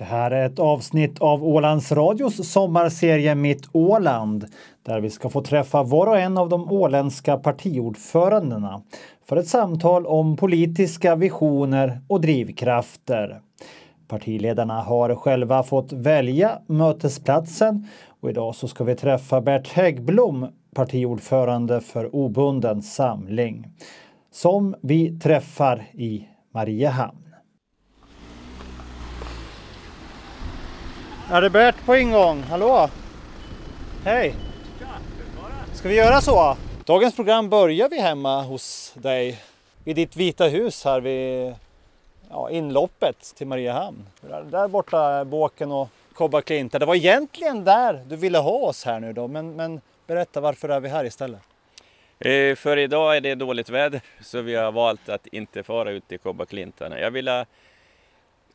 Det här är ett avsnitt av Ålands Radios sommarserie Mitt Åland där vi ska få träffa var och en av de åländska partiordförandena för ett samtal om politiska visioner och drivkrafter. Partiledarna har själva fått välja mötesplatsen och idag så ska vi träffa Bert Häggblom, partiordförande för Obunden samling, som vi träffar i Mariehamn. Är det Bert på ingång? Hallå? Hej! Ska vi göra så? Dagens program börjar vi hemma hos dig i ditt vita hus här vid ja, inloppet till Mariehamn. Där borta är Båken och Kobbaklinta. Det var egentligen där du ville ha oss här nu då, men, men berätta varför är vi här istället? Eh, för idag är det dåligt väder så vi har valt att inte fara ut till Kobba Klintarna. Jag ville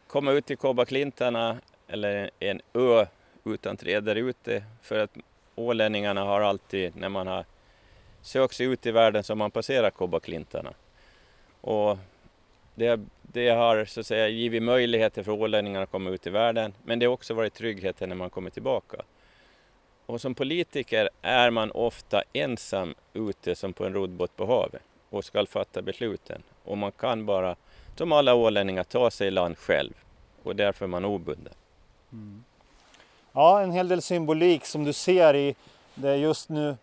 komma ut till Kobba Klintarna eller en ö utan träd ute för att ålänningarna har alltid när man har sökt sig ut i världen så har man passerat kobbaklintarna. Och det, det, har så att säga givit möjligheter för ålänningar att komma ut i världen men det har också varit tryggheten när man kommer tillbaka. Och som politiker är man ofta ensam ute som på en roddbåt på havet och ska fatta besluten. Och man kan bara, som alla ålänningar, ta sig i land själv och därför är man obunden. Mm. Ja, en hel del symbolik som du ser i det just nu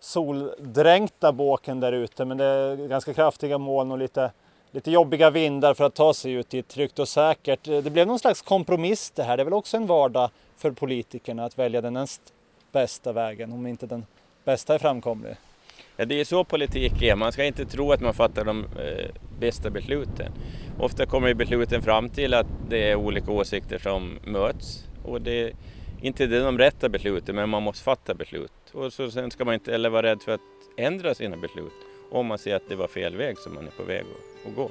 soldränkta båken där ute men det är ganska kraftiga moln och lite, lite jobbiga vindar för att ta sig ut i tryggt och säkert. Det blev någon slags kompromiss det här. Det är väl också en vardag för politikerna att välja den näst bästa vägen om inte den bästa är framkomlig. Ja, det är så politik är. Man ska inte tro att man fattar de eh, bästa besluten. Ofta kommer besluten fram till att det är olika åsikter som möts och det är inte det de rätta besluten, men man måste fatta beslut. Och så sen ska man inte heller vara rädd för att ändra sina beslut om man ser att det var fel väg som man är på väg att, gå.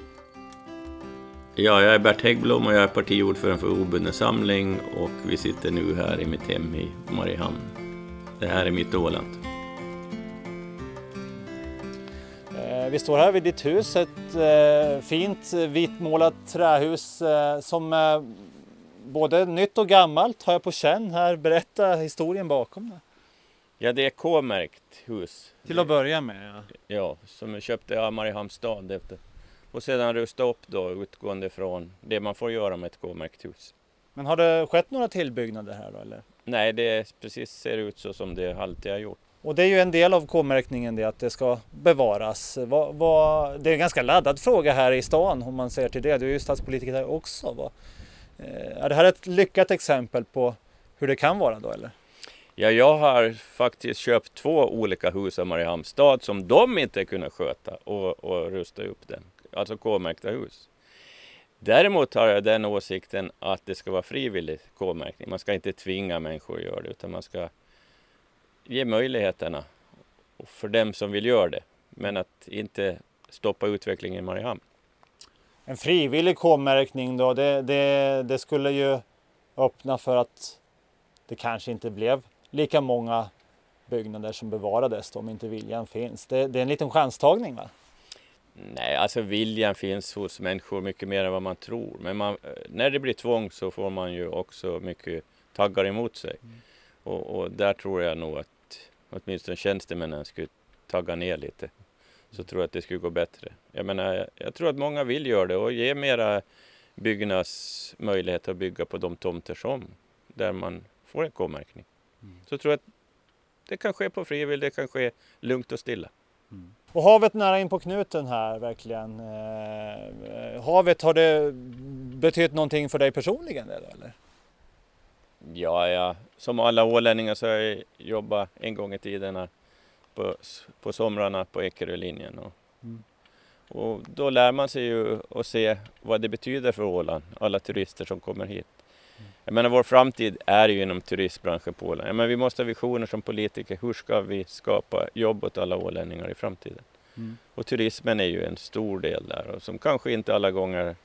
Ja, jag är Bert Häggblom och jag är partiordförande för Obunden samling och vi sitter nu här i mitt hem i Mariehamn. Det här är mitt Åland. Vi står här vid ditt hus, ett eh, fint vitmålat trähus eh, som både nytt och gammalt har jag på känn här. Berätta historien bakom det. Ja, det är K-märkt hus. Till att börja med? Ja, ja som jag köpte av Mariehamns stad efter. Och sedan rusta upp då utgående från det man får göra med ett K-märkt hus. Men har det skett några tillbyggnader här då eller? Nej, det precis ser ut så som det alltid har gjort. Och det är ju en del av K-märkningen det att det ska bevaras. Va, va, det är en ganska laddad fråga här i stan om man ser till det. Du är ju stadspolitiker här också. Va? Eh, är det här ett lyckat exempel på hur det kan vara då eller? Ja, jag har faktiskt köpt två olika hus av Mariehamnstad som de inte kunnat sköta och, och rusta upp den. Alltså K-märkta hus. Däremot har jag den åsikten att det ska vara frivillig K-märkning. Man ska inte tvinga människor att göra det utan man ska ge möjligheterna för dem som vill göra det. Men att inte stoppa utvecklingen i Mariehamn. En frivillig K-märkning då, det, det, det skulle ju öppna för att det kanske inte blev lika många byggnader som bevarades om inte viljan finns. Det, det, är en liten chanstagning va? Nej, alltså viljan finns hos människor mycket mer än vad man tror. Men man, när det blir tvång så får man ju också mycket taggar emot sig. Mm. Och, och, där tror jag nog att åtminstone tjänstemännen skulle tagga ner lite. Så tror jag att det skulle gå bättre. Jag menar, jag tror att många vill göra det och ge mera byggnads möjlighet att bygga på de tomter som där man får en K-märkning. Mm. Så tror jag att det kan ske på frivillig, det kan ske lugnt och stilla. Mm. Och havet nära in på knuten här verkligen. Eh, havet, har det betytt någonting för dig personligen? Eller? Ja, ja, som alla ålänningar så har jag jobbat en gång i tiden på, på somrarna på Ekerölinjen. Och, mm. och då lär man sig ju att se vad det betyder för Åland, alla turister som kommer hit. Jag menar vår framtid är ju inom turistbranschen på Åland. Men vi måste ha visioner som politiker. Hur ska vi skapa jobb åt alla ålänningar i framtiden? Mm. Och turismen är ju en stor del där och som kanske inte alla gånger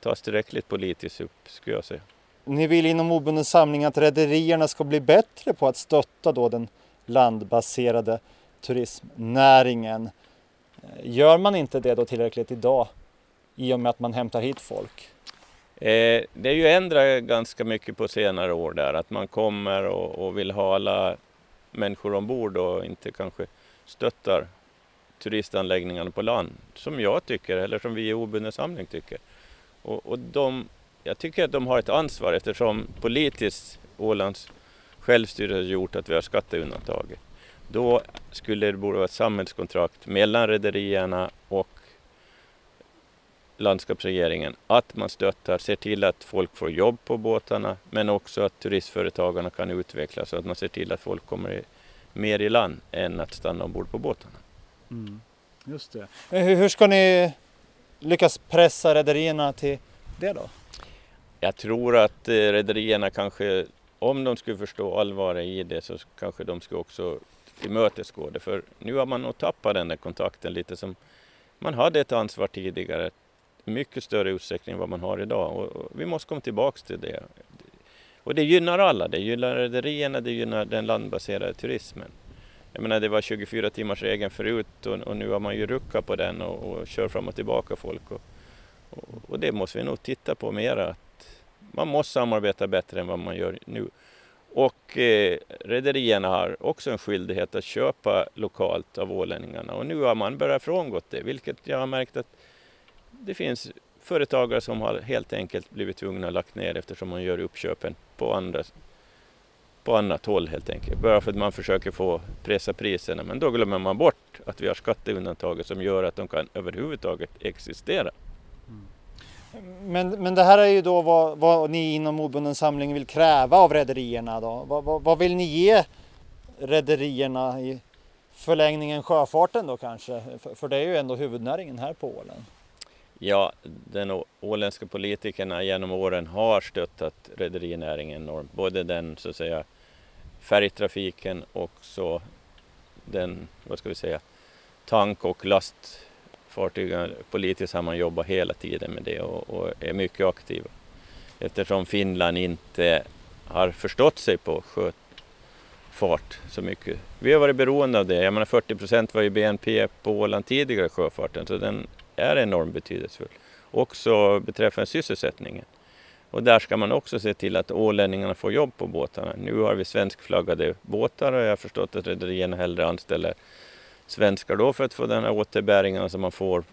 tas tillräckligt politiskt upp skulle jag säga. Ni vill inom obunden samling att rederierna ska bli bättre på att stötta då den landbaserade turismnäringen. Eh, gör man inte det då tillräckligt idag i och med att man hämtar hit folk? Eh, det är ju ändrat ganska mycket på senare år där, att man kommer och, och vill ha alla människor ombord och inte kanske stöttar turistanläggningarna på land, som jag tycker, eller som vi i Obunden samling tycker. Och, och de, jag tycker att de har ett ansvar eftersom politiskt Ålands självstyre har gjort att vi har skatteundantaget. Då skulle det borde vara ett samhällskontrakt mellan rederierna och landskapsregeringen att man stöttar, ser till att folk får jobb på båtarna men också att turistföretagarna kan utvecklas och att man ser till att folk kommer mer i land än att stanna ombord på båtarna. Mm, just det. Eh, hur ska ni lyckas pressa rederierna till det då? Jag tror att eh, rederierna kanske, om de skulle förstå allvaret i det så kanske de skulle också tillmötesgå det. För nu har man nog tappat den där kontakten lite som man hade ett ansvar tidigare mycket större utsträckning än vad man har idag. Och, vi måste komma tillbaks till det. Och det gynnar alla. Det gynnar rederierna, det gynnar den landbaserade turismen. Jag menar det var 24 timmars regeln förut och, och, nu har man ju ruckat på den och, och kör fram och tillbaka folk. Och, och, och, det måste vi nog titta på mera. Man måste samarbeta bättre än vad man gör nu. Och eh, rederierna har också en skyldighet att köpa lokalt av ålänningarna och nu har man börjat frångått det, vilket jag har märkt att det finns företagare som har helt enkelt blivit tvungna att lagt ner eftersom man gör uppköpen på, andra, på annat håll helt enkelt. Bara för att man försöker få pressa priserna. Men då glömmer man bort att vi har skatteundantaget som gör att de kan överhuvudtaget existera. Men, men det här är ju då vad, vad ni inom obunden samling vill kräva av rederierna då. Vad, vad, vad vill ni ge rederierna i förlängningen sjöfarten då kanske? För, för det är ju ändå huvudnäringen här på Åland. Ja, den åländska politikerna genom åren har stöttat rederinäringen enormt. Både den så att säga färgtrafiken och så den, vad ska vi säga, tank och last Fartygen, Politiskt har man jobbat hela tiden med det och, och är mycket aktiva. Eftersom Finland inte har förstått sig på sjöfart så mycket. Vi har varit beroende av det. Jag menar 40 procent var ju BNP på Åland tidigare sjöfarten så den är enormt betydelsefull. Också beträffande sysselsättningen. Och där ska man också se till att ålänningarna får jobb på båtarna. Nu har vi svenskflaggade båtar och jag har förstått att rederierna hellre anställer svenskar då för att få den här återbäringen som man får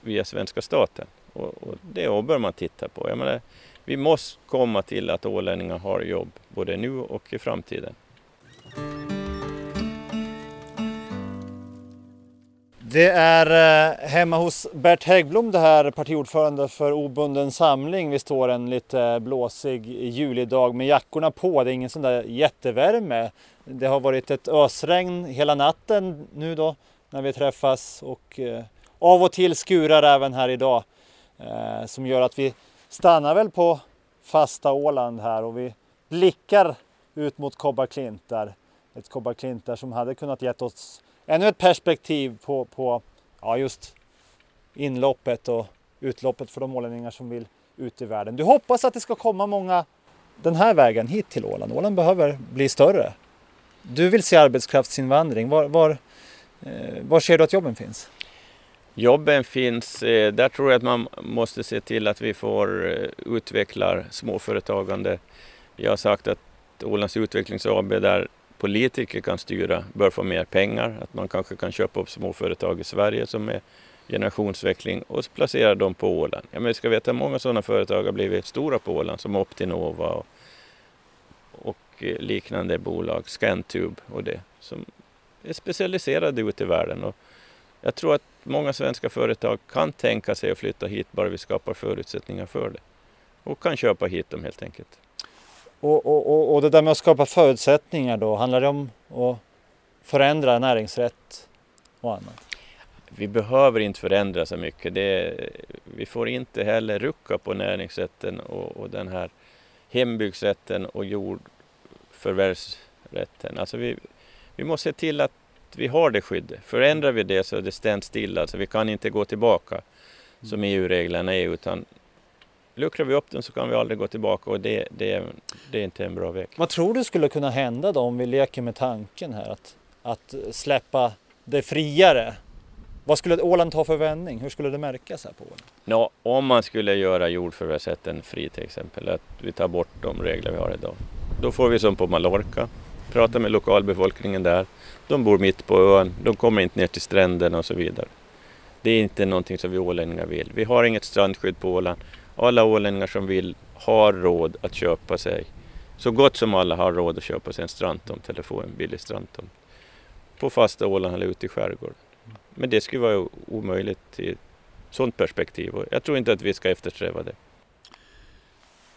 via svenska staten. Och, och det bör man titta på. Jag menar, vi måste komma till att ålänningar har jobb både nu och i framtiden. Det är eh, hemma hos Bert Häggblom det här partiordförande för obunden samling. Vi står en lite blåsig julidag med jackorna på. Det är ingen sån där jättevärme. Det har varit ett ösregn hela natten nu då när vi träffas och eh, av och till skurar även här idag. Eh, som gör att vi stannar väl på fasta Åland här och vi blickar ut mot Kobbarklint där. Ett Kobbarklint där som hade kunnat gett oss ännu ett perspektiv på, på ja, just inloppet och utloppet för de ålänningar som vill ut i världen. Du hoppas att det ska komma många den här vägen hit till Åland. Åland behöver bli större. Du vill se arbetskraftsinvandring. Var, var, eh, var ser du att jobben finns? Jobben finns, eh, där tror jag att man måste se till att vi får eh, utveckla småföretagande. Jag har sagt att Ålands Utvecklings AB där politiker kan styra bör få mer pengar. Att man kanske kan köpa upp småföretag i Sverige som är generationsväxling och placera dem på Åland. Ja, men vi ska veta att många sådana företag har blivit stora på Åland som Optinova och, och eh, liknande bolag, Scantube och det som är specialiserade ute i världen. Och jag tror att många svenska företag kan tänka sig att flytta hit bara vi skapar förutsättningar för det. Och kan köpa hit dem helt enkelt. Och, och, och det där med att skapa förutsättningar då, handlar det om att förändra näringsrätt och annat? Vi behöver inte förändra så mycket. Det, vi får inte heller rucka på näringsrätten och, och den här hembygdsrätten och jordförvärvsrätten. Alltså vi, vi måste se till att vi har det skyddet. Förändrar vi det så är det stänt stilla. Alltså vi kan inte gå tillbaka som EU-reglerna är utan luckrar vi upp den så kan vi aldrig gå tillbaka och det, det, det är inte en bra väg. Vad tror du skulle kunna hända då om vi leker med tanken här att, att släppa det friare Vad skulle Åland ta för vändning? Hur skulle det märkas här på Åland? Ja, om man skulle göra jordförvärvsrätten fri till exempel, att vi tar bort de regler vi har idag. Då får vi som på Mallorca, prata med lokalbefolkningen där. De bor mitt på ön, de kommer inte ner till stränderna och så vidare. Det är inte någonting som vi ålänningar vill. Vi har inget strandskydd på Åland. Alla ålänningar som vill har råd att köpa sig, så gott som alla har råd att köpa sig en strandtomt eller få en billig strandtomt. På fasta Åland eller ute i skärgården. Men det skulle vara omöjligt i ett sådant perspektiv och jag tror inte att vi ska eftersträva det.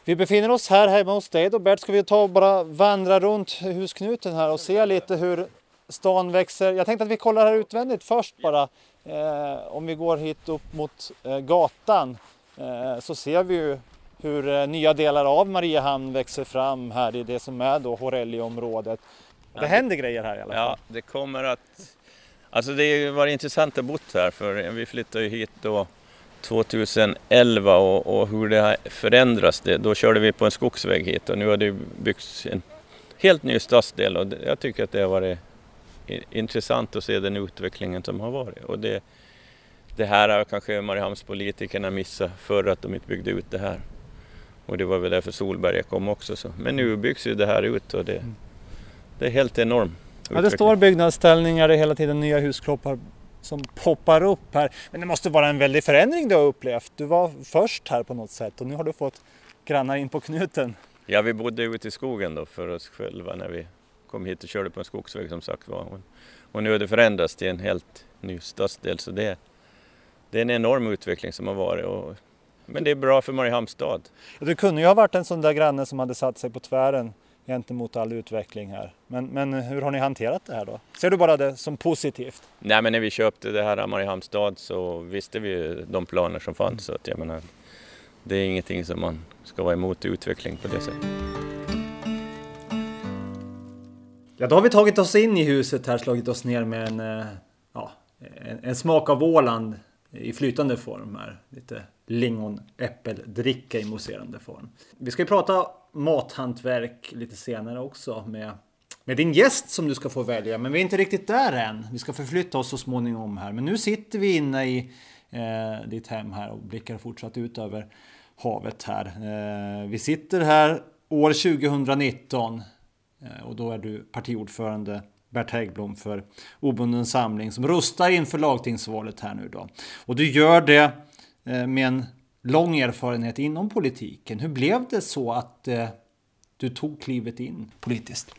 Vi befinner oss här hemma hos dig då Bert. Ska vi ta och bara vandra runt husknuten här och se lite hur stan växer. Jag tänkte att vi kollar här utvändigt först bara. Eh, om vi går hit upp mot eh, gatan så ser vi ju hur eh, nya delar av Mariehamn växer fram här i det som är då Horelli-området. Det händer grejer här i alla fall. Ja, det kommer att... Alltså det varit intressant att bo här för vi flyttade ju hit då 2011 och, och hur det har förändrats. Det, då körde vi på en skogsväg hit och nu har det byggts en helt ny stadsdel och jag tycker att det har varit intressant att se den utvecklingen som har varit. Och det, det här har kanske Mariehamnspolitikerna missat förr att de inte byggde ut det här. Och det var väl därför Solberga kom också. Så. Men nu byggs ju det här ut och det, det är helt enormt. Ja, det står byggnadsställningar, det är hela tiden nya huskroppar som poppar upp här. Men det måste vara en väldig förändring du har upplevt. Du var först här på något sätt och nu har du fått grannar in på knuten. Ja, vi bodde ute i skogen då för oss själva när vi kom hit och körde på en skogsväg som sagt var. Och nu har det förändrats till en helt ny stadsdel så det, det är en enorm utveckling som har varit. Och, men det är bra för Mariehamns stad. Du kunde ju ha varit en sån där granne som hade satt sig på tvären gentemot all utveckling här. Men, men hur har ni hanterat det här då? Ser du bara det som positivt? Nej men när vi köpte det här Mariehamns stad så visste vi de planer som fanns. Mm. Så att jag menar, det är ingenting som man ska vara emot utveckling på det sättet. Ja, då har vi tagit oss in i huset här, slagit oss ner med en, eh, ja, en, en smak av Åland i flytande form här. Lite lingonäppeldricka i mousserande form. Vi ska ju prata mathantverk lite senare också med, med din gäst som du ska få välja. Men vi är inte riktigt där än. Vi ska förflytta oss så småningom här. Men nu sitter vi inne i eh, ditt hem här och blickar fortsatt ut över havet här. Eh, vi sitter här år 2019 eh, och då är du partiordförande Bert Häggblom för Obunden Samling som rustar inför lagtingsvalet här nu då. Och du gör det eh, med en lång erfarenhet inom politiken. Hur blev det så att eh, du tog klivet in politiskt?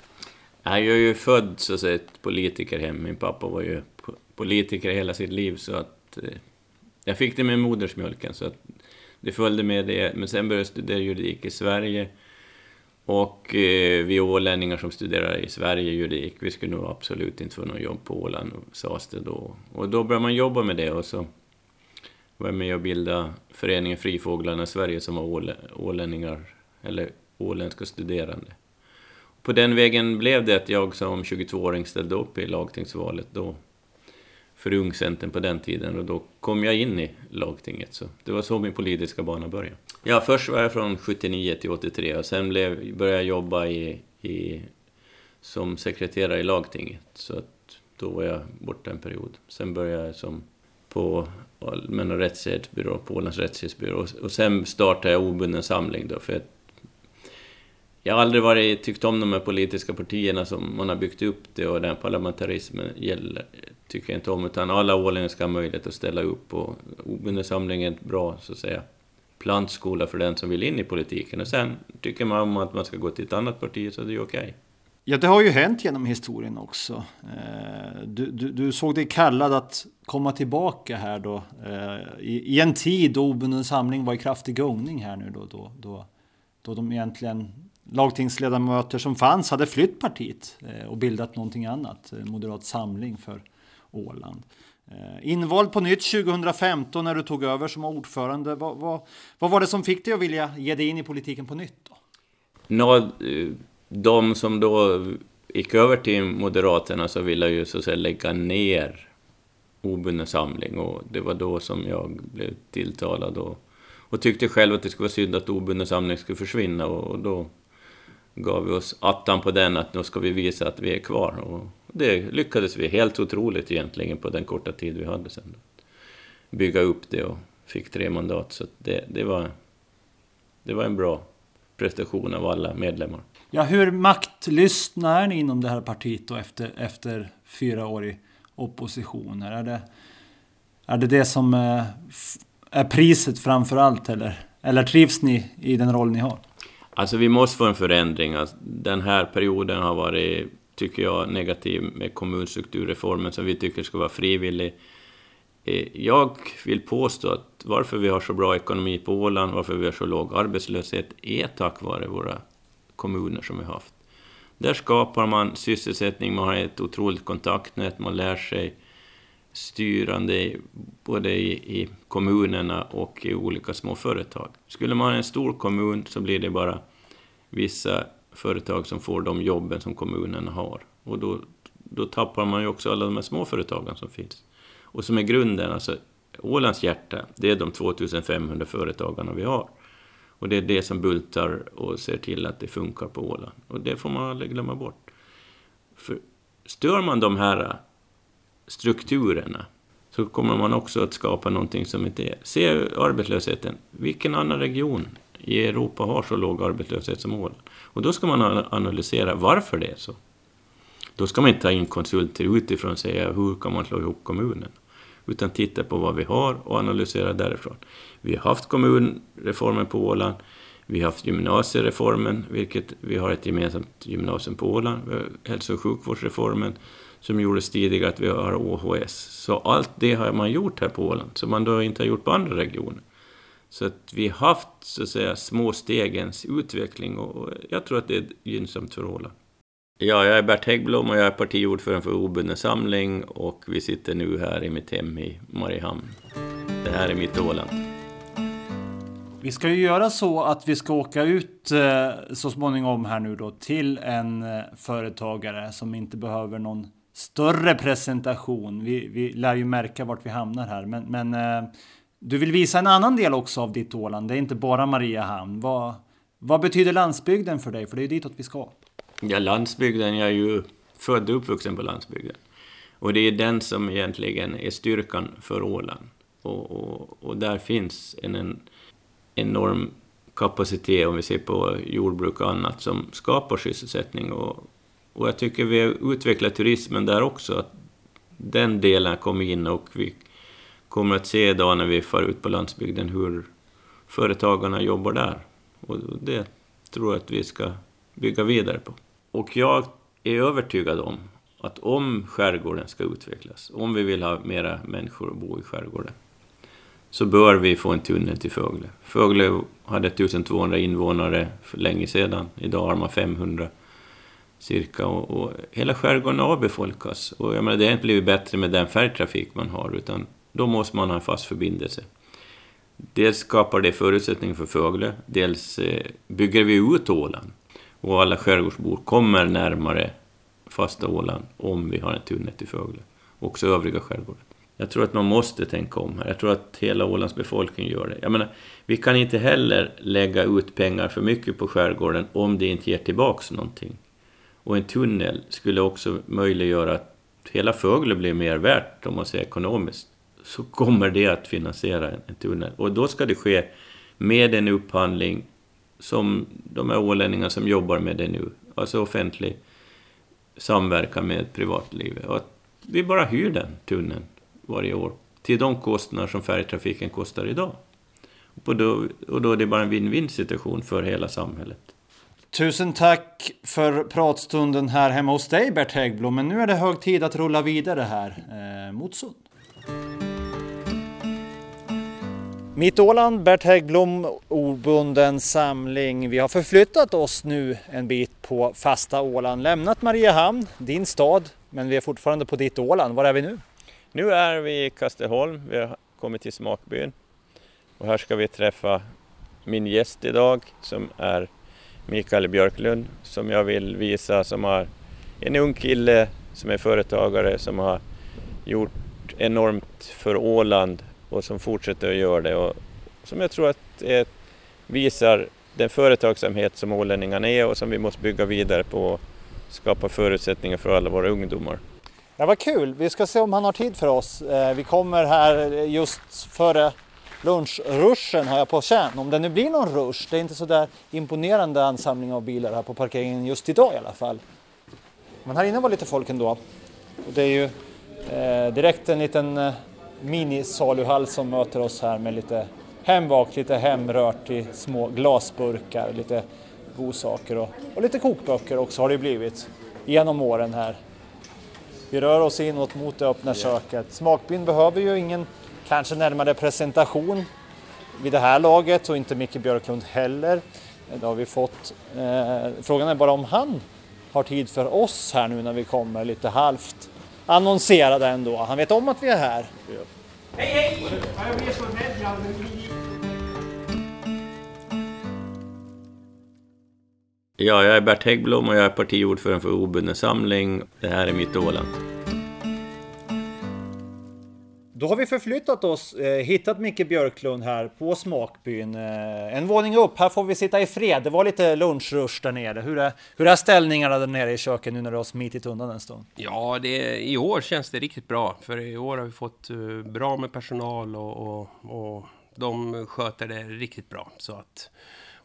Jag är ju född så att säga, ett politikerhem. Min pappa var ju politiker hela sitt liv så att eh, jag fick det med modersmjölken så att det följde med det. Men sen började jag studera juridik i Sverige och eh, vi ålänningar som studerar i Sverige juridik, vi skulle nog absolut inte få något jobb på Åland, sades det då. Och då började man jobba med det och så var jag med och bildade föreningen Frifåglarna Sverige som var ålänningar, eller åländska studerande. På den vägen blev det att jag som 22-åring ställde upp i lagtingsvalet då för Ungcentern på den tiden och då kom jag in i lagtinget. Så det var så min politiska bana började. Ja, först var jag från 79 till 83 och sen blev, började jag jobba i, i, som sekreterare i lagtinget. Så att då var jag borta en period. Sen började jag som på Allmänna rättshjälpsbyrå, Polens rättshjälpsbyrå. Och sen startade jag Obunden Samling då, för att jag har aldrig varit, tyckt om de här politiska partierna som man har byggt upp det och den parlamentarismen gäller, tycker jag inte om, utan alla ålänningar ska ha möjlighet att ställa upp och Obunden Samling är ett bra, så att säga, plantskola för den som vill in i politiken. Och sen tycker man om att man ska gå till ett annat parti så det är okej. Okay. Ja, det har ju hänt genom historien också. Eh, du, du, du, såg dig kallad att komma tillbaka här då eh, i, i en tid då obunden samling var i kraftig gungning här nu då, då, då, då de egentligen lagtingsledamöter som fanns hade flytt partiet eh, och bildat någonting annat, Moderat samling för Åland. Eh, invald på nytt 2015 när du tog över som ordförande. Vad, vad, vad var det som fick dig att vilja ge dig in i politiken på nytt? Då? Nå, eh, de som då gick över till Moderaterna så ville ju så att säga lägga ner obunden samling och det var då som jag blev tilltalad och, och tyckte själv att det skulle vara synd att obunden samling skulle försvinna och, och då gav vi oss attan på den att nu ska vi visa att vi är kvar och, det lyckades vi helt otroligt egentligen på den korta tid vi hade sen. Bygga upp det och fick tre mandat, så det, det, var, det var en bra prestation av alla medlemmar. Ja, hur maktlystna är ni inom det här partiet då efter, efter fyra år i opposition? Är det är det, det som är, är priset framför allt eller, eller trivs ni i den roll ni har? Alltså vi måste få en förändring. Alltså, den här perioden har varit, tycker jag, negativ med kommunstrukturreformen som vi tycker ska vara frivillig. Eh, jag vill påstå att varför vi har så bra ekonomi på Åland, varför vi har så låg arbetslöshet, är tack vare våra kommuner som vi har haft. Där skapar man sysselsättning, man har ett otroligt kontaktnät, man lär sig styrande både i, i kommunerna och i olika småföretag. Skulle man ha en stor kommun så blir det bara vissa företag som får de jobben som kommunerna har. Och då, då tappar man ju också alla de här små företagen som finns. Och som är grunden, alltså Ålands hjärta, det är de 2500 företagarna vi har. Och det är det som bultar och ser till att det funkar på Åland. Och det får man aldrig glömma bort. För stör man de här strukturerna så kommer man också att skapa någonting som inte är. Se arbetslösheten. Vilken annan region i Europa har så låg arbetslöshet som Åland? Och då ska man analysera varför det är så. Då ska man inte ta in konsulter utifrån och säga hur kan man slå ihop kommunen? Utan titta på vad vi har och analysera därifrån. Vi har haft kommunreformen på Åland. Vi har haft gymnasiereformen, vilket vi har ett gemensamt gymnasium på Åland. Hälso och sjukvårdsreformen som gjordes tidigare, att vi har OHS. Så allt det har man gjort här på Åland, som man då inte har gjort på andra regioner. Så att vi har haft så att säga små stegens utveckling och jag tror att det är gynnsamt för Åland. Ja, jag är Bert Häggblom och jag är partiordförande för Obunden Samling och vi sitter nu här i mitt hem i Mariehamn. Det här är mitt Åland. Vi ska ju göra så att vi ska åka ut eh, så småningom här nu då till en eh, företagare som inte behöver någon större presentation. Vi, vi lär ju märka vart vi hamnar här, men, men eh, du vill visa en annan del också av ditt Åland. Det är inte bara Mariehamn. Vad, vad betyder landsbygden för dig? För det är ju ditåt vi ska. Ja, landsbygden, jag är ju född och uppvuxen på landsbygden. Och det är den som egentligen är styrkan för Åland. Och, och, och där finns en, en enorm kapacitet, om vi ser på jordbruk och annat, som skapar sysselsättning. Och, och jag tycker vi har utvecklat turismen där också, att den delen kommer in och vi kommer att se idag när vi far ut på landsbygden hur företagarna jobbar där. Och det tror jag att vi ska bygga vidare på. Och jag är övertygad om att om skärgården ska utvecklas, om vi vill ha mera människor att bo i skärgården, så bör vi få en tunnel till Fögle. Fögle hade 1200 invånare för länge sedan, idag har man 500 cirka. Och, och hela skärgården avbefolkas. Och jag menar, det har inte blivit bättre med den färgtrafik man har, utan då måste man ha en fast förbindelse. Dels skapar det förutsättningar för Fögle, dels eh, bygger vi ut Åland. Och alla skärgårdsbor kommer närmare fasta Åland om vi har en tunnel till Fögle. Också övriga skärgården. Jag tror att man måste tänka om här. Jag tror att hela Ålands befolkning gör det. Jag menar, vi kan inte heller lägga ut pengar för mycket på skärgården om det inte ger tillbaks någonting. Och en tunnel skulle också möjliggöra att hela Fögle blir mer värt, om man ser ekonomiskt. Så kommer det att finansiera en tunnel. Och då ska det ske med en upphandling som de här ålänningarna som jobbar med det nu, alltså offentlig samverkan med privatlivet. Och att vi bara hyr den tunneln varje år till de kostnader som färjetrafiken kostar idag. Och då, och då är det bara en win-win situation för hela samhället. Tusen tack för pratstunden här hemma hos dig Bert Häggblom. Men nu är det hög tid att rulla vidare här eh, mot Sund. Mitt Åland, Bert Häggblom, obunden samling. Vi har förflyttat oss nu en bit på fasta Åland, lämnat Mariehamn, din stad, men vi är fortfarande på ditt Åland. Var är vi nu? Nu är vi i Kasteholm, vi har kommit till Smakbyn och här ska vi träffa min gäst idag som är Mikael Björklund som jag vill visa som har en ung kille som är företagare som har gjort enormt för Åland och som fortsätter att göra det och som jag tror att är, visar den företagsamhet som ålänningarna är och som vi måste bygga vidare på och skapa förutsättningar för alla våra ungdomar. Ja, vad kul! Vi ska se om han har tid för oss. Eh, vi kommer här just före lunchruschen har jag på känn. Om det nu blir någon rush. Det är inte så där imponerande ansamling av bilar här på parkeringen just idag i alla fall. Men här inne var lite folk ändå. Och det är ju eh, direkt en liten eh, minisaluhall som möter oss här med lite hembakt, lite hemrört i små glasburkar, lite godsaker och, och lite kokböcker också har det blivit genom åren här. Vi rör oss inåt mot det öppna köket. Smakbyn behöver ju ingen kanske närmare presentation vid det här laget och inte Micke Björklund heller. Det har vi fått. Eh, frågan är bara om han har tid för oss här nu när vi kommer lite halvt annonserade ändå. Han vet om att vi är här. Hej hej! Ja, jag är Bert Häggblom och jag är partiordförande för Obunden Samling. Det här är mitt Åland. Då har vi förflyttat oss, eh, hittat Micke Björklund här på Smakbyn. Eh, en våning upp, här får vi sitta i fred. Det var lite lunchrush där nere. Hur är, hur är ställningarna där nere i köket nu när du har smitit undan en stund? Ja, det, i år känns det riktigt bra. För i år har vi fått uh, bra med personal och, och, och de sköter det riktigt bra. Så att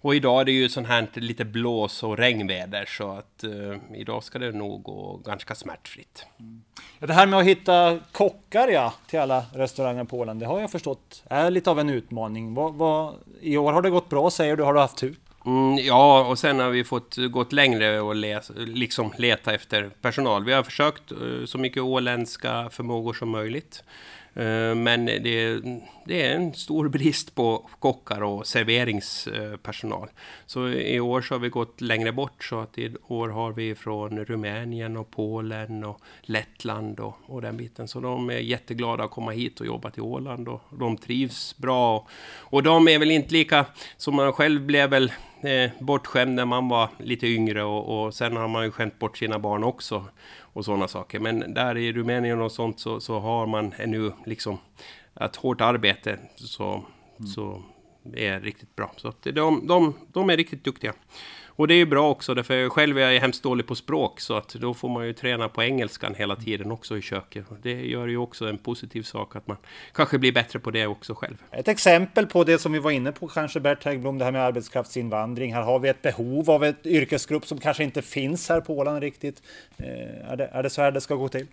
och idag är det ju sånt här lite blås och regnväder så att uh, idag ska det nog gå ganska smärtfritt. Mm. Det här med att hitta kockar ja, till alla restauranger på Åland, det har jag förstått är lite av en utmaning. Vad, vad, I år har det gått bra säger du, har du haft tur? Mm, ja, och sen har vi fått gått längre och les, liksom leta efter personal. Vi har försökt uh, så mycket åländska förmågor som möjligt. Eh, men det, det, är en stor brist på kockar och serveringspersonal. Så i år så har vi gått längre bort så att i år har vi från Rumänien och Polen och Lettland och, och den biten. Så de är jätteglada att komma hit och jobba till Åland och de trivs bra. Och de är väl inte lika som man själv blev väl eh, bortskämd när man var lite yngre och, och sen har man ju skämt bort sina barn också och sådana saker. Men där i Rumänien och sånt så, så har man ännu liksom ett hårt arbete så, mm. så är riktigt bra. Så att de, de, de är riktigt duktiga. Och det är ju bra också, därför själv är jag hemskt dålig på språk, så att då får man ju träna på engelskan hela tiden också i köket. Det gör ju också en positiv sak att man kanske blir bättre på det också själv. Ett exempel på det som vi var inne på kanske Bert Häggblom, det här med arbetskraftsinvandring. Här har vi ett behov av ett yrkesgrupp som kanske inte finns här på Åland riktigt. Eh, är det, är det så här det ska gå till?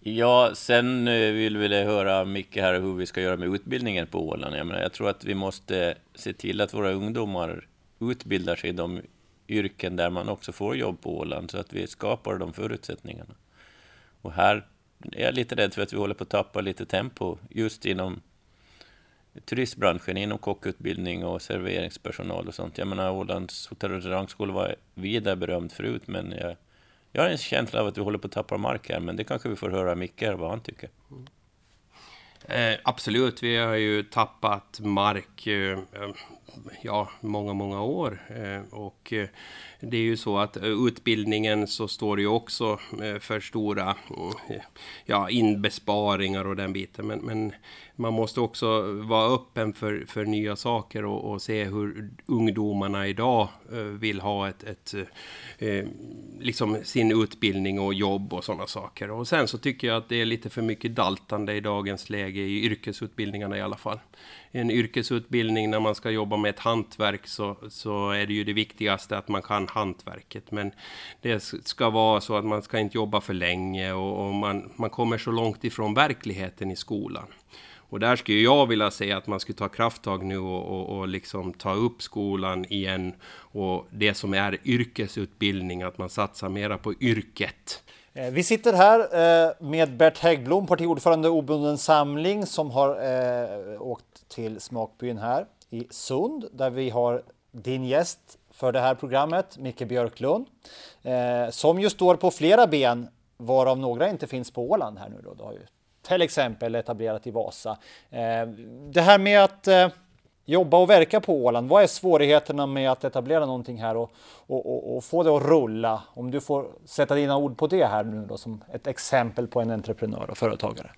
Ja, sen eh, vill vi höra Micke här hur vi ska göra med utbildningen på Åland. Jag, menar, jag tror att vi måste se till att våra ungdomar utbildar sig i de yrken där man också får jobb på Åland, så att vi skapar de förutsättningarna. Och här är jag lite rädd för att vi håller på att tappa lite tempo just inom turistbranschen, inom kockutbildning och serveringspersonal och sånt. Jag menar, Ålands hotell och restaurangskola var vida berömd förut, men jag, jag har en känsla av att vi håller på att tappa mark här, men det kanske vi får höra Micke vad han tycker. Mm. Eh, absolut, vi har ju tappat mark eh, ja, många, många år. Eh, och eh, det är ju så att eh, utbildningen så står det ju också för stora ja, inbesparingar och den biten. Men, men man måste också vara öppen för, för nya saker och, och se hur ungdomarna idag vill ha ett, ett liksom sin utbildning och jobb och sådana saker. Och sen så tycker jag att det är lite för mycket daltande i dagens läge i yrkesutbildningarna i alla fall en yrkesutbildning när man ska jobba med ett hantverk så, så är det ju det viktigaste att man kan hantverket. Men det ska vara så att man ska inte jobba för länge och, och man, man kommer så långt ifrån verkligheten i skolan. Och där skulle jag vilja säga att man skulle ta krafttag nu och, och, och liksom ta upp skolan igen. Och det som är yrkesutbildning, att man satsar mera på yrket. Eh, vi sitter här eh, med Bert Häggblom, partiordförande Obunden Samling, som har eh, åkt till Smakbyn här i Sund, där vi har din gäst för det här programmet, Micke Björklund, som ju står på flera ben, varav några inte finns på Åland här nu då. Du har ju till exempel etablerat i Vasa. Det här med att jobba och verka på Åland? Vad är svårigheterna med att etablera någonting här och, och, och, och, få det att rulla? Om du får sätta dina ord på det här nu då som ett exempel på en entreprenör och företagare.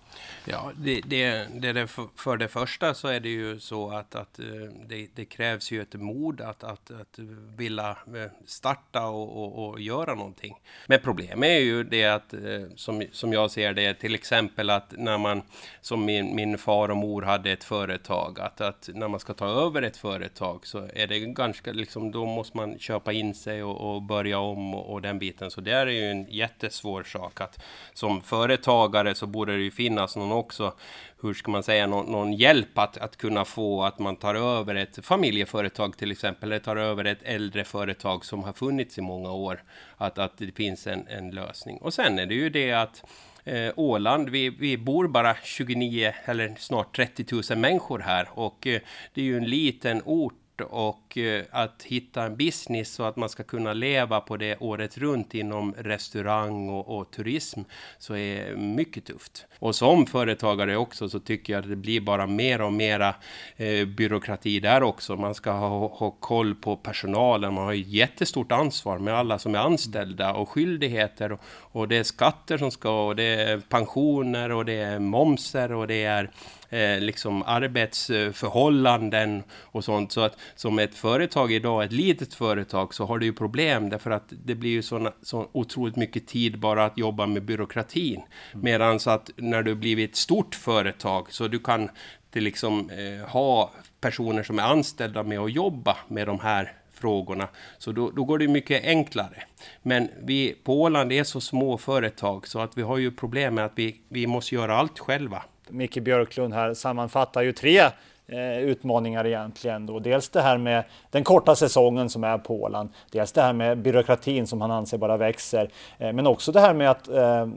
Ja, det, det, det, för det första så är det ju så att, att eh, det, det krävs ju ett mod att, att, att vilja eh, starta och, och, och, göra någonting. Men problemet är ju det att, eh, som, som jag ser det, till exempel att när man, som min, min far och mor hade ett företag, att, att när man ska ta över ett företag så är det ganska, liksom, då måste man köpa in sig och, och börja om och, och, den biten. Så det är ju en jättesvår sak att som företagare så borde det ju finnas någon också, hur ska man säga, någon, någon, hjälp att, att kunna få att man tar över ett familjeföretag till exempel, eller tar över ett äldre företag som har funnits i många år, att, att det finns en, en lösning. Och sen är det ju det att eh, Åland, vi, vi bor bara 29 eller snart 30 000 människor här och eh, det är ju en liten ort och eh, att hitta en business så att man ska kunna leva på det året runt inom restaurang och, och, turism så är mycket tufft. Och som företagare också så tycker jag att det blir bara mer och mera eh, byråkrati där också. Man ska ha, ha koll på personalen, man har ju jättestort ansvar med alla som är anställda och skyldigheter och, och det är skatter som ska och det är pensioner och det är momser och det är eh, liksom arbetsförhållanden och sånt. Så att som ett företag idag, ett litet företag, så har du ju problem därför att det blir ju såna, så otroligt mycket tid bara att jobba med byråkratin. Mm. Medan så att när du blivit ett stort företag så du kan till liksom eh, ha personer som är anställda med att jobba med de här frågorna. Så då, då, går det mycket enklare. Men vi på Åland är så små företag så att vi har ju problem med att vi, vi måste göra allt själva. Micke Björklund här sammanfattar ju tre eh, utmaningar egentligen. Då. Dels det här med den korta säsongen som är på Åland. Dels det här med byråkratin som han anser bara växer. Eh, men också det här med att eh,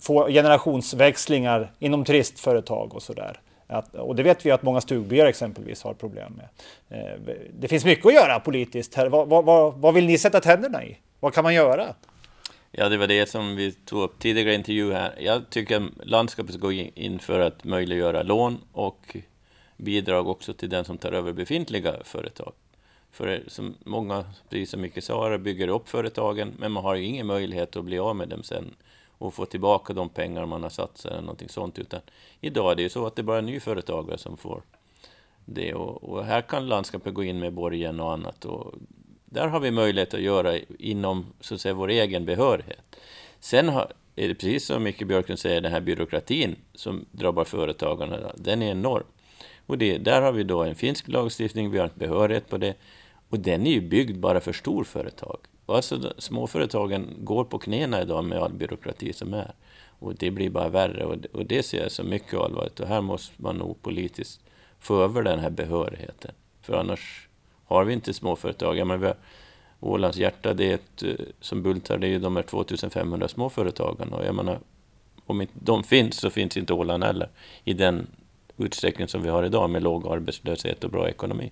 få generationsväxlingar inom turistföretag och sådär. Att, och det vet vi att många stugbyar exempelvis har problem med. Eh, det finns mycket att göra politiskt här. Vad, vad, vad vill ni sätta tänderna i? Vad kan man göra? Ja, det var det som vi tog upp tidigare i intervju här. Jag tycker att landskapet ska gå in för att möjliggöra lån och bidrag också till den som tar över befintliga företag. För som många, precis som Micke sa, bygger upp företagen, men man har ju ingen möjlighet att bli av med dem sen och få tillbaka de pengar man har satsat eller någonting sånt. Utan idag är det ju så att det är bara nyföretagare som får det. Och, och, här kan landskapet gå in med borgen och annat. Och där har vi möjlighet att göra inom så att säga, vår egen behörighet. Sen har, är det precis som Micke Björklund säger, den här byråkratin som drabbar företagarna, den är enorm. Och det, där har vi då en finsk lagstiftning, vi har en behörighet på det. Och den är ju byggd bara för storföretag. Alltså, småföretagen går på knäna idag med all byråkrati som är. Och det blir bara värre och det, och det ser jag som mycket allvarligt. Och här måste man nog politiskt få över den här behörigheten. För annars har vi inte småföretag. Ja, men vi har, Ålands hjärta, det är ett, eh, som bultar, det är ju de här 2500 småföretagarna. Och jag menar, om inte de finns så finns inte Åland heller i den utsträckning som vi har idag med låg arbetslöshet och bra ekonomi.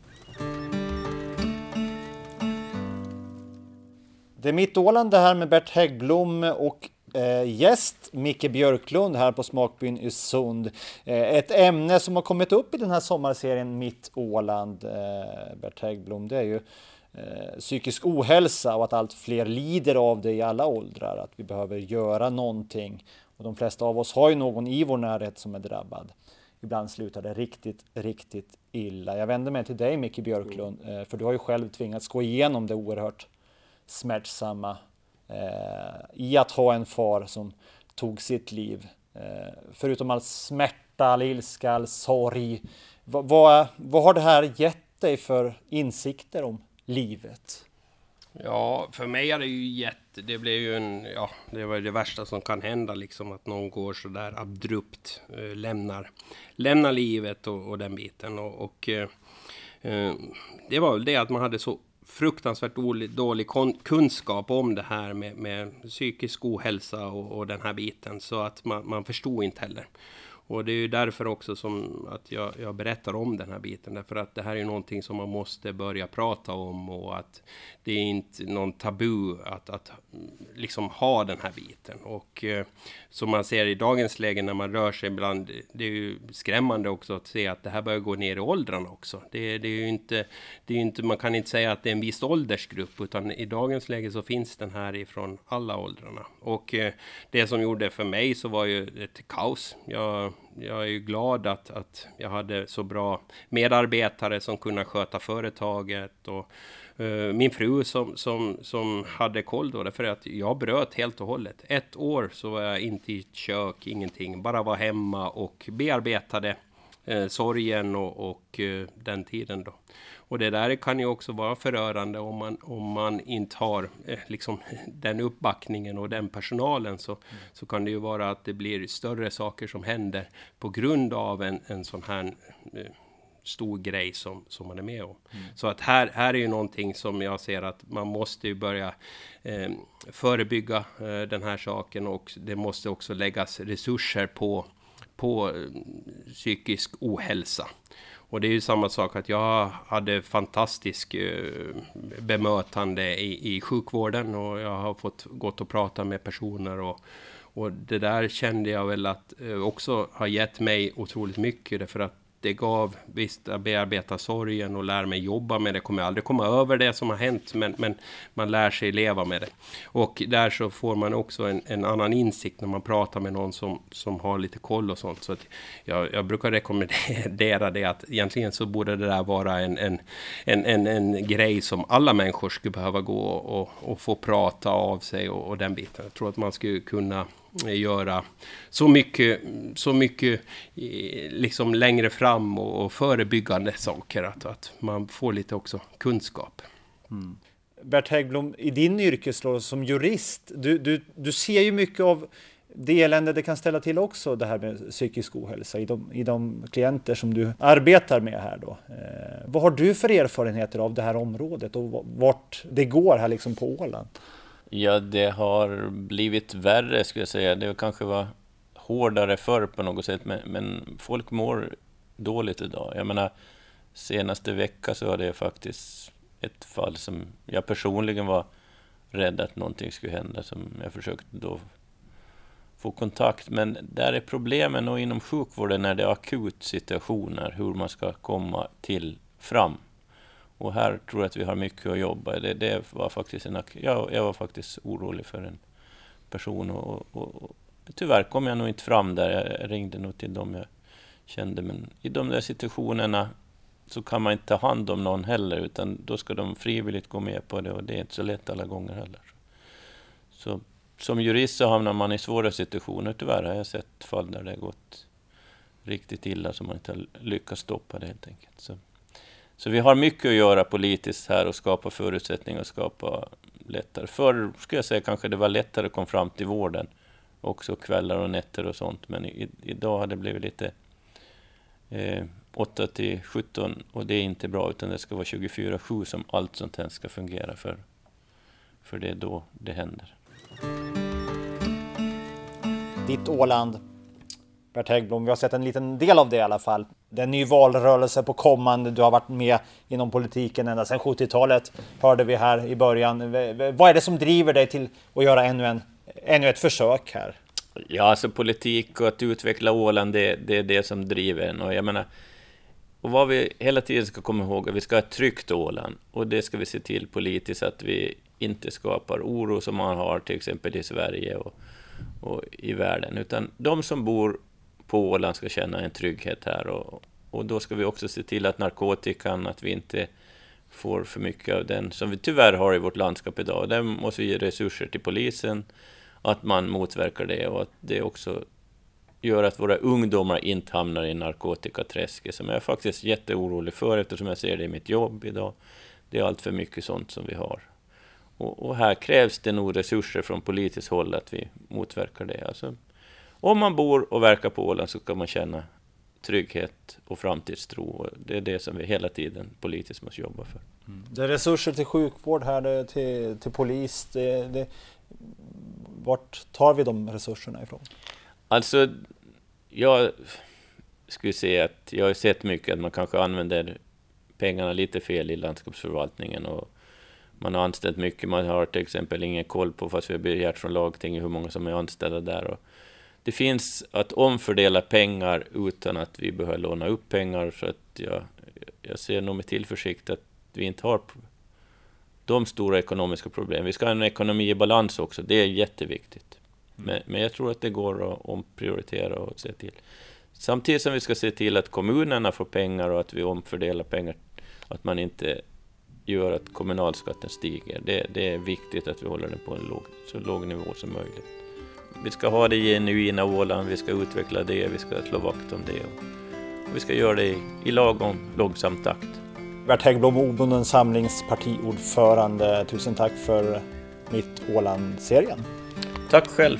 Det är mitt Åland det här med Bert Häggblom och eh, gäst Micke Björklund här på Smakbyn i Sund. Eh, ett ämne som har kommit upp i den här sommarserien Mitt Åland, eh, Bert Häggblom, det är ju eh, psykisk ohälsa och att allt fler lider av det i alla åldrar, att vi behöver göra någonting. Och de flesta av oss har ju någon i vår närhet som är drabbad. Ibland slutar det riktigt, riktigt illa. Jag vänder mig till dig Micke Björklund, eh, för du har ju själv tvingats gå igenom det oerhört smärtsamma Eh, i att ha en far som tog sitt liv. Eh, förutom all smärta, all ilska, all sorg. Vad, vad, vad har det här gett dig för insikter om livet? Ja, för mig är det ju jätte... Det blev ju en... Ja, det var det värsta som kan hända liksom att någon går så där abrupt, eh, lämnar, lämnar livet och, och den biten. Och, och eh, eh det var väl det att man hade så fruktansvärt dålig, dålig kunskap om det här med, med psykisk ohälsa och, och, den här biten. Så att man, man förstod inte heller. Och det är ju därför också som att jag, jag berättar om den här biten. Därför att det här är ju någonting som man måste börja prata om och att det är inte någon tabu att, att mm, liksom ha den här biten. Och eh, som man ser i dagens läge när man rör sig ibland, det är ju skrämmande också att se att det här börjar gå ner i åldrarna också. Det, det är ju inte, det är inte, man kan inte säga att det är en viss åldersgrupp, utan i dagens läge så finns den här ifrån alla åldrarna. Och eh, det som gjorde för mig så var ju ett kaos. Jag, jag är ju glad att, att jag hade så bra medarbetare som kunde sköta företaget och uh, min fru som, som, som hade koll då, därför att jag bröt helt och hållet. Ett år så var jag inte i ett kök, ingenting, bara var hemma och bearbetade uh, sorgen och, och uh, den tiden då. Och det där kan ju också vara förörande om man, om man inte har eh, liksom, den uppbackningen och den personalen. Så, mm. så kan det ju vara att det blir större saker som händer på grund av en, en sån här eh, stor grej som, som man är med om. Mm. Så att här, här är ju någonting som jag ser att man måste ju börja eh, förebygga eh, den här saken och det måste också läggas resurser på, på eh, psykisk ohälsa. Och det är ju samma sak att jag hade fantastisk eh, bemötande i, i sjukvården och jag har fått gått och prata med personer och, och det där kände jag väl att eh, också har gett mig otroligt mycket därför att det gav, visst, att bearbeta sorgen och lära mig jobba med det. Kommer aldrig komma över det som har hänt, men, men man lär sig leva med det. Och där så får man också en, en annan insikt när man pratar med någon som, som har lite koll och sånt. Så jag, jag, brukar rekommendera det att egentligen så borde det där vara en, en, en, en, en grej som alla människor skulle behöva gå och, och, och få prata av sig och, och den biten. Jag tror att man skulle kunna göra så mycket, så mycket eh, liksom längre fram och, förebyggande saker. Att, att man får lite också kunskap. Mm. Bert Häggblom, i din yrkesroll som jurist, du, du, du ser ju mycket av det elände det kan ställa till också, det här med psykisk ohälsa i de, i de klienter som du arbetar med här då. Eh, vad har du för erfarenheter av det här området och vart det går här liksom på Åland? Ja, det har blivit värre skulle jag säga. Det kanske var hårdare förr på något sätt, men, men folk mår dåligt idag. Jag menar, senaste vecka så var det faktiskt ett fall som jag personligen var rädd att någonting skulle hända, som jag försökte då få kontakt. Men där är problemen och inom sjukvården när det är akut situationer, hur man ska komma till fram och här tror jag att vi har mycket att jobba. Det, det var faktiskt en, jag, jag var faktiskt orolig för en person och, och, och, tyvärr kom jag nog inte fram där. Jag ringde nog till dem jag kände, men i de där situationerna så kan man inte ta hand om någon heller, utan då ska de frivilligt gå med på det och det är inte så lätt alla gånger heller. Så som jurist så hamnar man i svåra situationer. Tyvärr har jag sett fall där det har gått riktigt illa, så man inte har lyckats stoppa det helt enkelt. Så. Så vi har mycket att göra politiskt här och skapa förutsättningar och skapa lättare. Förr skulle jag säga kanske det var lättare att komma fram till vården, också kvällar och nätter och sånt, men i, idag har det blivit lite eh, 8 till 17 och det är inte bra, utan det ska vara 24-7 som allt sånt här ska fungera för, för det är då det händer. Ditt Åland Bert Häggblom. Vi har sett en liten del av det i alla fall. Det är en ny valrörelse på kommande. Du har varit med inom politiken ända sedan 70-talet, hörde vi här i början. Vad är det som driver dig till att göra ännu, en, ännu ett försök här? Ja, alltså politik och att utveckla Åland, det, det är det som driver en. Och jag menar, och vad vi hela tiden ska komma ihåg är att vi ska ha ett tryggt Åland. Och det ska vi se till politiskt, att vi inte skapar oro som man har till exempel i Sverige och, och i världen. Utan de som bor på Åland ska känna en trygghet här. Och, och då ska vi också se till att narkotikan, att vi inte får för mycket av den som vi tyvärr har i vårt landskap idag. Där måste vi ge resurser till polisen, att man motverkar det och att det också gör att våra ungdomar inte hamnar i narkotikaträsket, som jag är faktiskt jätteorolig för eftersom jag ser det i mitt jobb idag. Det är allt för mycket sånt som vi har. Och, och här krävs det nog resurser från politiskt håll att vi motverkar det. Alltså, om man bor och verkar på Åland så ska man känna trygghet och framtidstro. Det är det som vi hela tiden politiskt måste jobba för. Mm. Det är resurser till sjukvård här, till, till polis. Det, det, vart tar vi de resurserna ifrån? Alltså, jag skulle säga att jag har sett mycket att man kanske använder pengarna lite fel i landskapsförvaltningen och man har anställt mycket. Man har till exempel ingen koll på, fast vi har begärt från lagtinget, hur många som är anställda där. Och det finns att omfördela pengar utan att vi behöver låna upp pengar. Så att jag, jag ser nog med tillförsikt att vi inte har de stora ekonomiska problem. Vi ska ha en ekonomi i balans också, det är jätteviktigt. Men, men jag tror att det går att omprioritera och se till. Samtidigt som vi ska se till att kommunerna får pengar och att vi omfördelar pengar, att man inte gör att kommunalskatten stiger. Det, det är viktigt att vi håller den på en låg, så låg nivå som möjligt. Vi ska ha det genuina Åland, vi ska utveckla det, vi ska slå vakt om det. Och vi ska göra det i, lagom långsam takt. Bert Häggblom, Obondens samlings partiordförande. Tusen tack för Mitt Åland-serien. Tack själv.